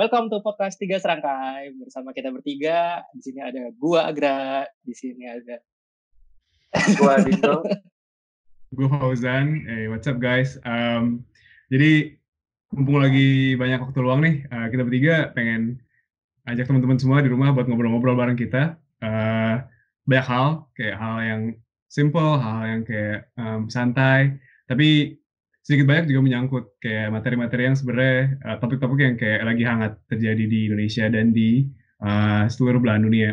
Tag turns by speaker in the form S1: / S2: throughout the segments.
S1: Welcome to podcast Tiga Serangkai bersama kita bertiga. Di sini ada gua Agra, di sini ada
S2: gua Dito,
S3: gua Fauzan. Hey, what's up guys? Um, jadi mumpung lagi banyak waktu luang nih, uh, kita bertiga pengen ajak teman-teman semua di rumah buat ngobrol-ngobrol bareng kita. Uh, banyak hal, kayak hal yang simple, hal yang kayak um, santai, tapi sedikit banyak juga menyangkut kayak materi-materi yang sebenarnya uh, topik-topik yang kayak lagi hangat terjadi di Indonesia dan di uh, seluruh belahan dunia.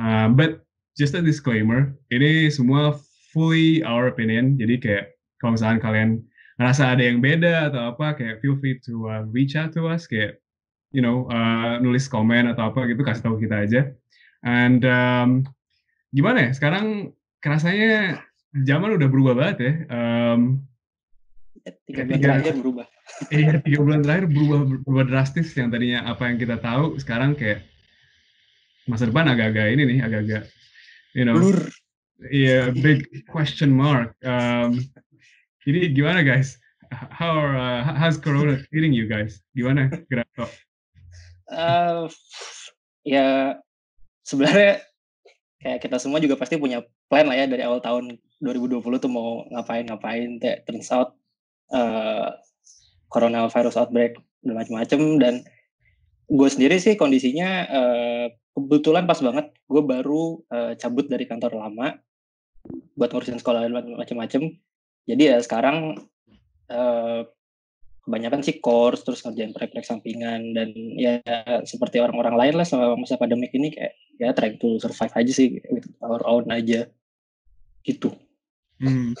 S3: Uh, but just a disclaimer, ini semua fully our opinion. Jadi kayak kalau misalnya kalian ngerasa ada yang beda atau apa, kayak feel free to uh, reach out to us, kayak you know uh, nulis komen atau apa gitu kasih tahu kita aja. And um, gimana ya? Sekarang kerasanya zaman udah berubah banget ya. Um,
S1: tiga bulan terakhir berubah.
S3: Iya, tiga bulan terakhir berubah berubah drastis yang tadinya apa yang kita tahu sekarang kayak masa depan agak-agak ini nih, agak-agak you know.
S1: Blur.
S3: Iya, yeah, big question mark. Um, jadi gimana guys? How uh, how's Corona hitting you guys? Gimana Grato?
S1: Uh, ya sebenarnya kayak kita semua juga pasti punya plan lah ya dari awal tahun 2020 tuh mau ngapain-ngapain. Turns out uh, coronavirus outbreak dan macam-macam dan gue sendiri sih kondisinya uh, kebetulan pas banget gue baru uh, cabut dari kantor lama buat ngurusin sekolah dan macam-macam jadi ya sekarang uh, kebanyakan sih course terus ngerjain proyek-proyek sampingan dan ya seperti orang-orang lain lah selama masa pandemik ini kayak ya trying to survive aja sih with our own aja. Gitu.
S3: Hmm.